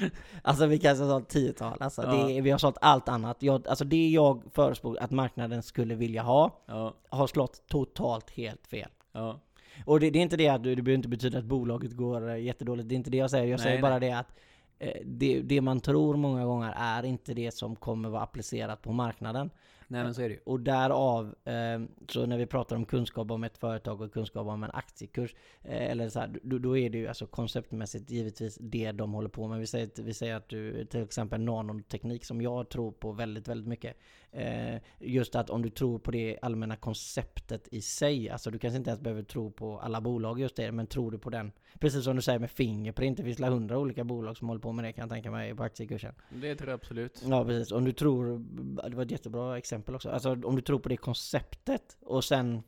alltså vi kanske har sålt tiotal. Alltså, ja. det, vi har sålt allt annat. Jag, alltså det jag förespråk att marknaden skulle vilja ha, ja. har slått totalt helt fel. Ja. Och det, det, är inte det att det behöver inte betyda att bolaget går eh, jättedåligt. Det är inte det jag säger. Jag nej, säger bara nej. det att eh, det, det, man tror många gånger är inte det som kommer vara applicerat på marknaden.
Nej men så är det ju.
Och därav, eh, så när vi pratar om kunskap om ett företag och kunskap om en aktiekurs, eh, eller så här, då, då, är det ju alltså konceptmässigt givetvis det de håller på med. Vi säger, vi säger att du, till exempel nanoteknik som jag tror på väldigt, väldigt mycket. Eh, just att om du tror på det allmänna konceptet i sig, alltså du kanske inte ens behöver tro på alla bolag just det, men tror du på den, precis som du säger med Fingerprint, det finns hundra olika bolag som håller på med det kan jag tänka mig på aktiekursen.
Det tror jag absolut.
Ja precis, om du tror, det var ett jättebra exempel också, alltså om du tror på det konceptet och sen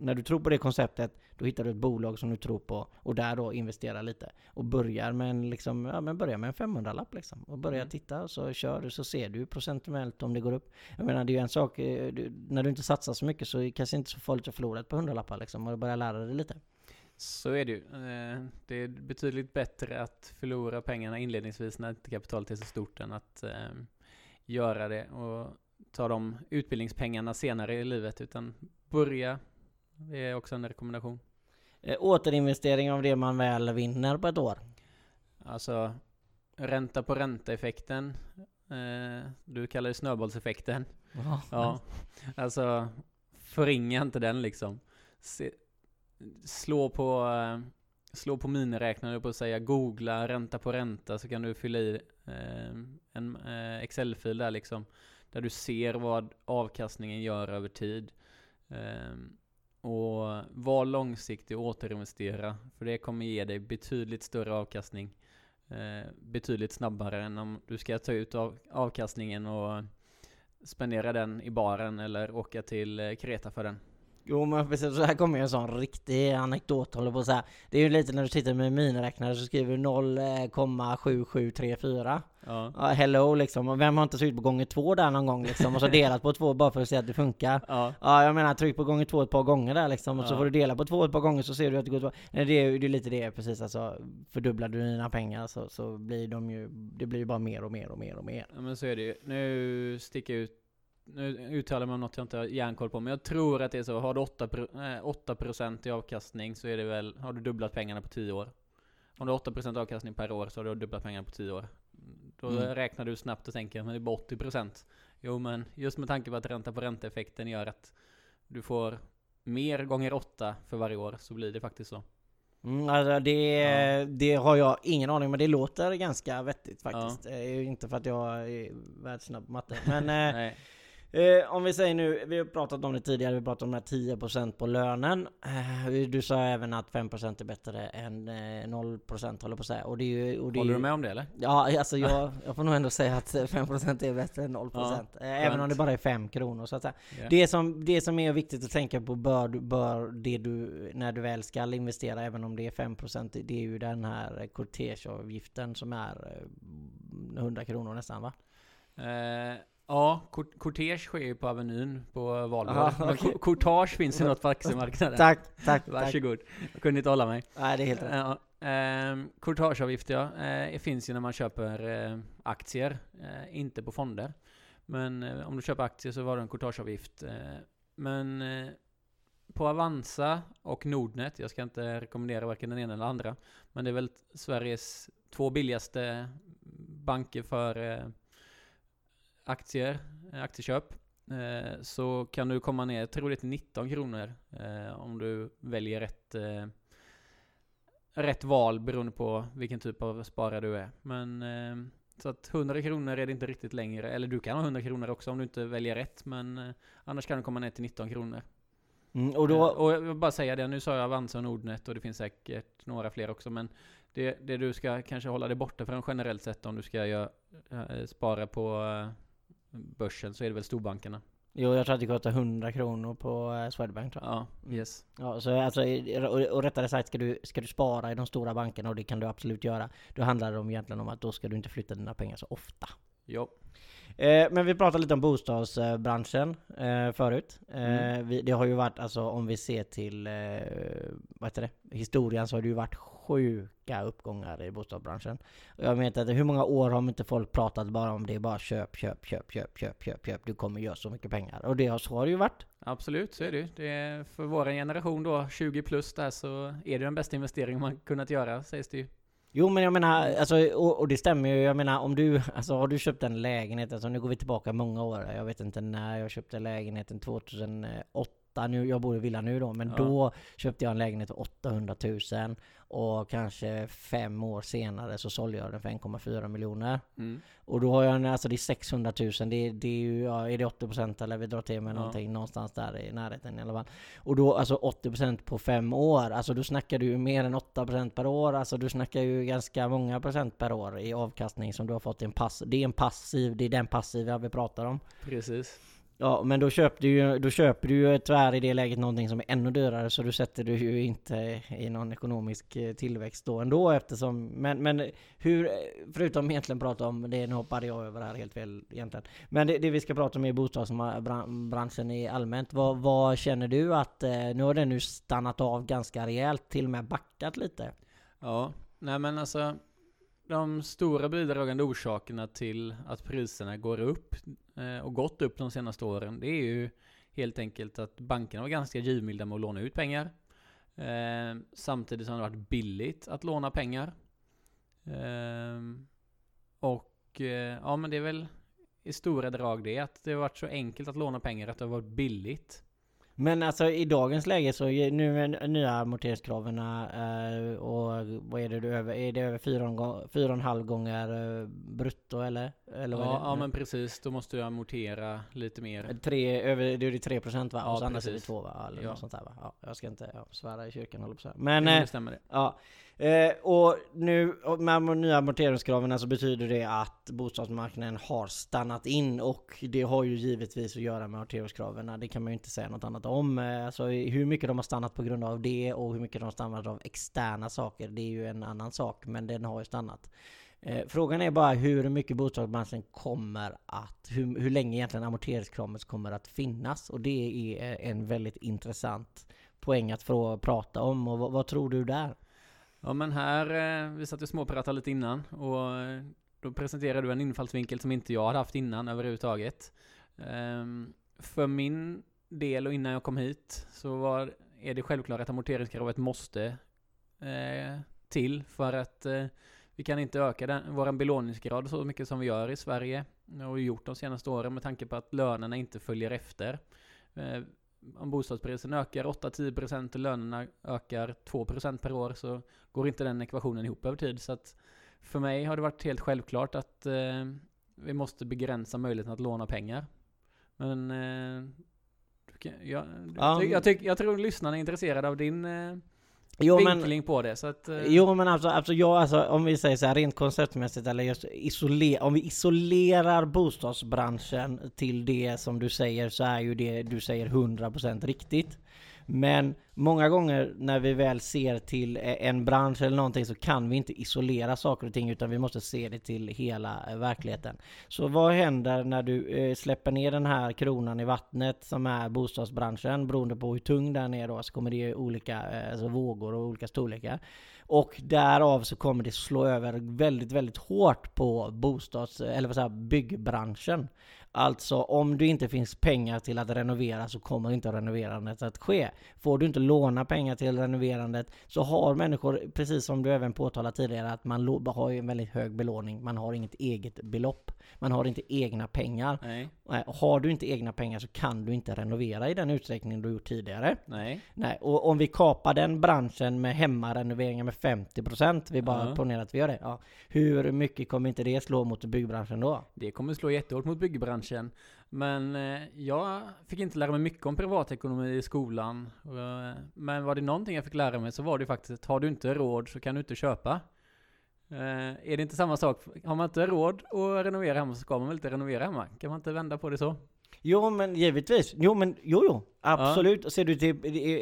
när du tror på det konceptet, då hittar du ett bolag som du tror på och där då investerar lite. Och börjar med en, liksom, ja, men börjar med en 500-lapp liksom. Och börjar mm. titta och så kör du så ser du procentuellt om det går upp. Jag menar det är ju en sak, eh, du, när du inte satsar så mycket så är det kanske inte så farligt att förlora ett par hundralappar liksom och börja lära dig lite.
Så är det ju. Eh, det är betydligt bättre att förlora pengarna inledningsvis när inte kapitalet är så stort än att eh, göra det och ta de utbildningspengarna senare i livet utan börja det är också en rekommendation.
Eh, återinvestering av det man väl vinner på ett år?
Alltså, ränta på ränta-effekten. Eh, du kallar det snöbollseffekten. Oh, ja, alltså förringa inte den liksom. Se, slå på, eh, slå på miniräknare på att säga googla ränta på ränta så kan du fylla i eh, en eh, Excel-fil där liksom. Där du ser vad avkastningen gör över tid. Ehm, och var långsiktig och återinvestera. För det kommer ge dig betydligt större avkastning. Eh, betydligt snabbare än om du ska ta ut av, avkastningen och spendera den i baren eller åka till eh, Kreta för den.
Jo men precis, så här kommer ju en sån riktig anekdot håller på att säga. Det är ju lite när du sitter med miniräknare så skriver du 0,7734.
Ja.
Ja, hello liksom. Och vem har inte tryckt på gånger två där någon gång liksom? Och så delat på två bara för att se att det funkar.
Ja.
Ja, jag menar tryck på gånger två ett par gånger där liksom. Och så
Ja.
får du dela på två ett par gånger så ser du att det går två. Nej, det är ju det är lite det precis alltså. Fördubblar du dina pengar så, så blir de ju, det blir ju bara mer och mer och mer och mer.
Ja men så är det ju. Nu sticker jag ut nu uttalar man något jag inte har järnkoll på, men jag tror att det är så. Har du 8%, pro- eh, 8% i avkastning så är det väl, har du dubblat pengarna på 10 år. Om du har 8% avkastning per år så har du dubblat pengarna på 10 år. Då
Mm.
räknar du snabbt och tänker, men det är bara 80%. Jo men just med tanke på att ränta på ränta-effekten gör att du får mer gånger 8 för varje år, så blir det faktiskt så.
Mm, alltså det,
Ja.
det har jag ingen aning men det låter ganska vettigt faktiskt. Eh, inte för att jag är världssnabb på matte. Men eh. Eh, om vi säger nu, vi har pratat om det tidigare, vi pratade om de här 10% på lönen. Eh, du sa även att 5% är bättre än eh, 0% håller på att säga. Och det är ju, och det
Håller
ju,
du med om det eller?
Ja, alltså jag, jag får nog ändå säga att 5% är bättre än 0%.
Ja,
eh, även om det bara är 5 kronor så att säga.
Ja.
Det som, det som är viktigt att tänka på bör, bör det du, när du väl ska investera, även om det är 5% det är ju den här kortegeavgiften som är eh, 100 kronor nästan va?
Eh, ja, kort- kortege sker ju på Avenyn på valborg.
Aha,
Men
okej.
ko- Courtage finns ju något på aktiemarknaden.
Tack, tack, tack.
Varsågod. Jag kunde inte hålla mig.
Nej, det är helt rätt.
Ja, ehm, courtageavgift ja, eh, finns ju när man köper eh, aktier, eh, inte på fonder. Men eh, om du köper aktier så var det en courtageavgift. Eh, men eh, på Avanza och Nordnet, jag ska inte rekommendera varken den ena eller andra, men det är väl Sveriges två billigaste banker för eh, aktier, eh, aktieköp. Eh, så kan du komma ner, jag tror det är till 19 kronor eh, om du väljer rätt rätt val beroende på vilken typ av sparare du är. Men så att 100 kronor är det inte riktigt längre. Eller du kan ha 100 kronor också om du inte väljer rätt. Men annars kan du komma ner till 19 kronor.
Mm, och då,
och jag vill bara säga det, nu sa jag Avanza och Nordnet och det finns säkert några fler också. Men det, det du ska kanske hålla dig borta från generellt sett om du ska göra, eh, spara på börsen så är det väl storbankerna.
Jo, jag tror att det kostar 100 kronor på eh, Swedbank tror jag.
Ja, yes.
Ja, så alltså, och, och rättare sagt ska du, ska du spara i de stora bankerna och det kan du absolut göra. Då handlar det om egentligen om att då ska du inte flytta dina pengar så ofta.
Jo.
Eh, men vi pratade lite om bostadsbranschen eh, förut. Eh,
Mm.
vi, det har ju varit, alltså om vi ser till, eh, vad heter det, historien så har det ju varit sjuka uppgångar i bostadsbranschen. Och jag vet inte, hur många år har inte folk pratat bara om det, bara köp, köp, köp, köp, köp, köp, köp, du kommer göra så mycket pengar. Och det har, så har det ju varit.
Absolut, så är det ju. Det är för vår generation då, 20 plus där, så är det den bästa investeringen man kunnat göra, sägs det ju.
Jo men jag menar, alltså, och, och det stämmer ju. Jag menar om du, alltså har du köpt en lägenhet, alltså nu går vi tillbaka många år. Jag vet inte när jag köpte lägenheten 2008. Nu, jag bor i villa nu då, men
Ja.
då köpte jag en lägenhet för 800 000. Och kanske fem år senare så sålde jag den för 1,4 miljoner.
Mm.
Och då har jag en, alltså det är 600 000. Det, det är ju, ja, är det 80% eller vi drar till med
Ja.
någonting någonstans där i närheten i alla fall. Och då alltså 80% på fem år. Alltså då snackar du ju mer än 8% per år. Alltså du snackar ju ganska många procent per år i avkastning som du har fått i en pass. Det är en passiv, det är den passiva vi pratar om.
Precis.
Ja, men då köper du ju, då köper du ju tyvärr i det läget någonting som är ännu dyrare så du sätter du ju inte i någon ekonomisk eh, tillväxt då ändå eftersom, men, men hur, förutom egentligen prata om det, nu hoppade jag över här helt fel egentligen. Men det, det vi ska prata om är bostadsbranschen i allmänt. Vad, vad känner du att, eh, nu har den nu stannat av ganska rejält, till och med backat lite?
Ja, nej men alltså de stora bidragande orsakerna till att priserna går upp Eh, och gått upp de senaste åren, det är ju helt enkelt att bankerna var ganska givmilda med att låna ut pengar. Eh, samtidigt som det har varit billigt att låna pengar. Eh, och eh, ja, men det är väl i stora drag det, att det har varit så enkelt att låna pengar att det har varit billigt.
Men alltså i dagens läge så nu med nya amorteringskraven eh, och vad är det du över? Är det över 4,5 gånger eh, brutto eller? eller
ja,
det?
ja men precis, då måste du amortera lite mer.
Tre, över, det är 3 procent va?
Ja,
och så annars är det
precis.
2 va? Eller
Ja.
något sånt där va? Ja, jag ska inte ja, svära i kyrkan håller på så här. Men
Men,
eh,
det stämmer det.
Ja, eh, Eh, och nu med de nya amorteringskraven så betyder det att bostadsmarknaden har stannat in och det har ju givetvis att göra med amorteringskraven. Det kan man ju inte säga något annat om. Eh, Alltså hur mycket de har stannat på grund av det och hur mycket de har stannat av externa saker, det är ju en annan sak, men den har ju stannat. Eh, Frågan är bara hur mycket bostadsmarknaden kommer att, hur, hur länge egentligen amorteringskravet kommer att finnas och det är en väldigt intressant poäng att få prata om och vad, vad tror du där?
Ja men här, eh, vi satt ju småpratade lite innan och eh, då presenterade du en infallsvinkel som inte jag hade haft innan överhuvudtaget. Ehm, För min del och innan jag kom hit så var, är det självklart att amorteringskravet måste eh, till för att eh, vi kan inte öka den, vår belåningsgrad så mycket som vi gör i Sverige och gjort de senaste åren med tanke på att lönerna inte följer efter. Eh, om bostadspriserna ökar 8-10% och lönerna ökar 2% per år så går inte den ekvationen ihop över tid. Så att för mig har det varit helt självklart att eh, vi måste begränsa möjligheten att låna pengar. Men eh, jag,
Ja.
jag, tyck, jag tror lyssnarna är intresserade av din eh,
Jo men,
vinkling på det. Så att, eh,
jo, men alltså, alltså, jag, alltså om vi säger så här rent konceptmässigt eller just isoler, om vi isolerar bostadsbranschen till det som du säger så är ju det du säger 100% riktigt. Men många gånger när vi väl ser till eh, en bransch eller någonting så kan vi inte isolera saker och ting utan vi måste se det till hela eh, verkligheten. Så vad händer när du eh, släpper ner den här kronan i vattnet som är bostadsbranschen beroende på hur tung den är då så kommer det ge olika alltså vågor och olika storlekar. Och därav så kommer det slå över väldigt, väldigt hårt på bostads eller vad säger byggbranschen. Alltså om det inte finns pengar till att renovera så kommer inte renoverandet att ske. Får du inte låna pengar till renoverandet så har människor, precis som du även påtalat tidigare, att man har ju en väldigt hög belåning. Man har inget eget belopp. Man har inte egna pengar.
Nej,
och Har du inte egna pengar så kan du inte renovera i den utsträckning du gjort tidigare.
nej.
Nej, och om vi kapar den branschen med hemmarenoveringar med 50% Vi bara
Ja.
ponerar att vi gör det. Ja. Hur mycket kommer inte det slå mot byggbranschen då?
Det kommer slå jättehårt mot byggbranschen. Men eh, jag fick inte lära mig mycket om privatekonomi i skolan. Eh, men var det någonting jag fick lära mig så var det faktiskt att har du inte råd så kan du inte köpa. Eh, är det inte samma sak? Har man inte råd att renovera hemma så ska man väl inte renovera hemma? Kan man inte vända på det så?
Jo men givetvis. Jo men jo jo. Absolut. Ser du till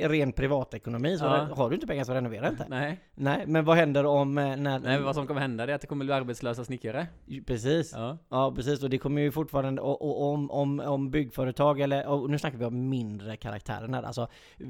ren privatekonomi så
Ja.
har du inte pengar så renovera inte.
Nej.
Nej, men vad händer om eh, när...
Nej, vad som kommer hända är att det kommer bli arbetslösa snickare.
Precis. Ja.
Ja.
precis, och det kommer ju fortfarande, och, och, om, om, om byggföretag eller, nu snackar vi om mindre karaktären här. Alltså,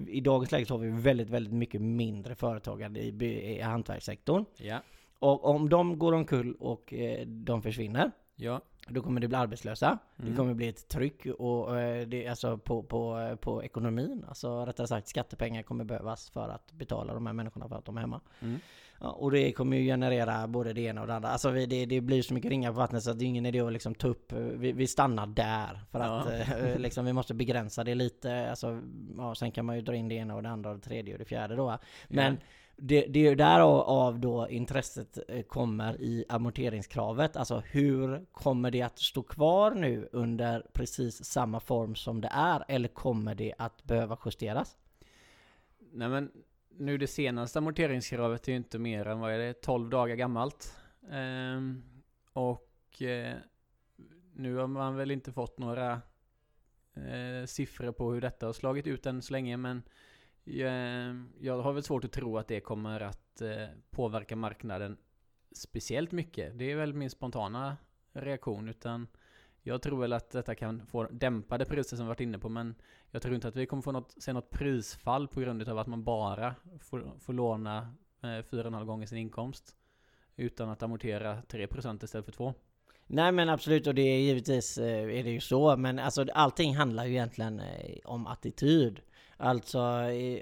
I dagens läge så har vi väldigt, väldigt mycket mindre företagare i, i hantverkssektorn.
Ja.
Och om de går omkull och eh, de försvinner,
Ja.
Då kommer det bli arbetslösa. Det
Mm.
kommer bli ett tryck och, eh, det, alltså på, på, eh, på ekonomin. Alltså rättare sagt skattepengar kommer behövas för att betala de här människorna för att de är hemma.
Mm.
Ja, och det kommer ju generera både det ena och det andra. Alltså vi, det, det blir så mycket ringar på vattnet så att det är ingen idé att liksom ta upp. eh, Vi, vi stannar där. För att
Ja.
liksom, vi måste begränsa det lite. Alltså, ja, sen kan man ju dra in det ena och det andra och det tredje och det fjärde då. Men
Ja
det, det är ju därav då intresset eh, kommer i amorteringskravet. Alltså hur kommer det att stå kvar nu under precis samma form som det är? Eller kommer det att behöva justeras?
Nej men nu det senaste amorteringskravet är ju inte mer än, vad är det, 12 dagar gammalt. Ehm, och eh, nu har man väl inte fått några eh, siffror på hur detta har slagit ut än så länge men eh, Ehm, jag har väl svårt att tro att det kommer att eh, påverka marknaden speciellt mycket. Det är väl min spontana reaktion utan jag tror väl att detta kan få dämpade priser som vi varit inne på men jag tror inte att vi kommer få något, se något prisfall på grund av att man bara får, får låna eh, 4,5 gånger sin inkomst. Utan att amortera 3% istället för 2%.
Nej men absolut och det är givetvis eh, är det ju så men alltså allting handlar ju egentligen om attityd. Alltså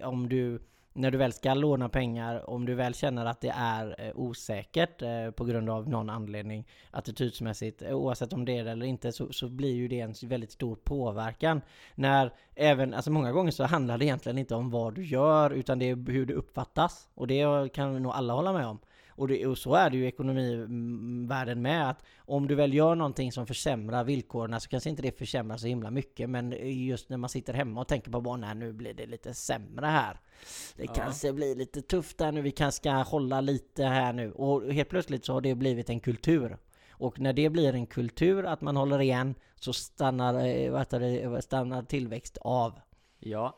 om du när du väl ska låna pengar, om du väl känner att det är eh, osäkert eh, på grund av någon anledning attitydsmässigt, eh, oavsett om det är det eller inte, så, så blir ju det en väldigt stor påverkan. När även, alltså många gånger så handlar det egentligen inte om vad du gör, utan det är hur det uppfattas. Och det kan nog alla hålla med om. Och, det, och så är det ju i ekonomivärlden med att om du väl gör någonting som försämrar villkoren så kanske inte det försämrar så himla mycket men just när man sitter hemma och tänker på bara nej nu blir det lite sämre här. Det ja. kanske blir lite tufft här nu, vi kanske ska hålla lite här nu. Och helt plötsligt så har det blivit en kultur. Och när det blir en kultur att man håller igen så stannar, eh, vad heter det, stannar tillväxt av.
Ja,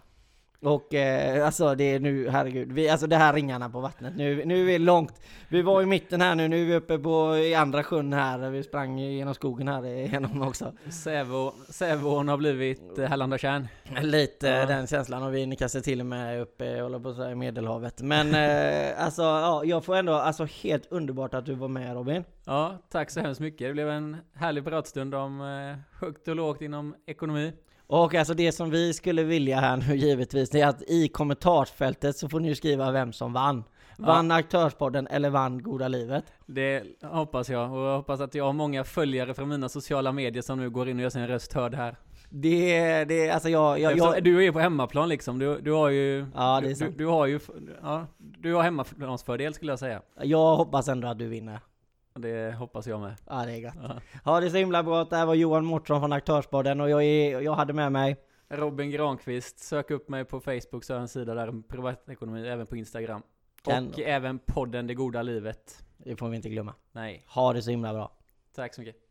och eh, alltså det är nu, herregud, vi, alltså det här ringarna på vattnet, nu, nu är vi långt. Vi var i mitten här nu, nu är vi uppe på i andra sjön här, vi sprang genom skogen här igenom också.
Sävo, Sävån har blivit Hällanda tjärn.
Lite ja. den känslan och vi kanske till och med uppe, håller på att säga Medelhavet. Men eh, alltså ja, jag får ändå, alltså helt underbart att du var med Robin.
Ja, tack så hemskt mycket. Det blev en härlig pratstund om eh, högt och lågt inom ekonomi.
Och alltså det som vi skulle vilja här nu givetvis, det är att i kommentarsfältet så får ni skriva vem som vann. Vann ja. Aktörspodden eller vann Goda Livet?
Det hoppas jag, och jag hoppas att jag har många följare från mina sociala medier som nu går in och gör sin röst hörd här.
Det, det, alltså jag, jag,
jag... Du är ju på hemmaplan liksom, du, du har ju... Ja, det är sant. Du, du har ju, ja, du har hemmaplansfördel skulle jag säga.
Jag hoppas ändå att du vinner.
Det hoppas jag med.
Ja, det är gott. Ja, ja det så himla bra. Det här var Johan Mårtsson från Aktörsbaden och jag, är, jag hade med mig
Robin Granqvist. Sök upp mig på Facebook så har jag en sida där om privatekonomi, även på Instagram. Kan... Och även podden Det Goda Livet.
Det får vi inte glömma.
Nej.
Ha det så himla bra.
Tack så mycket.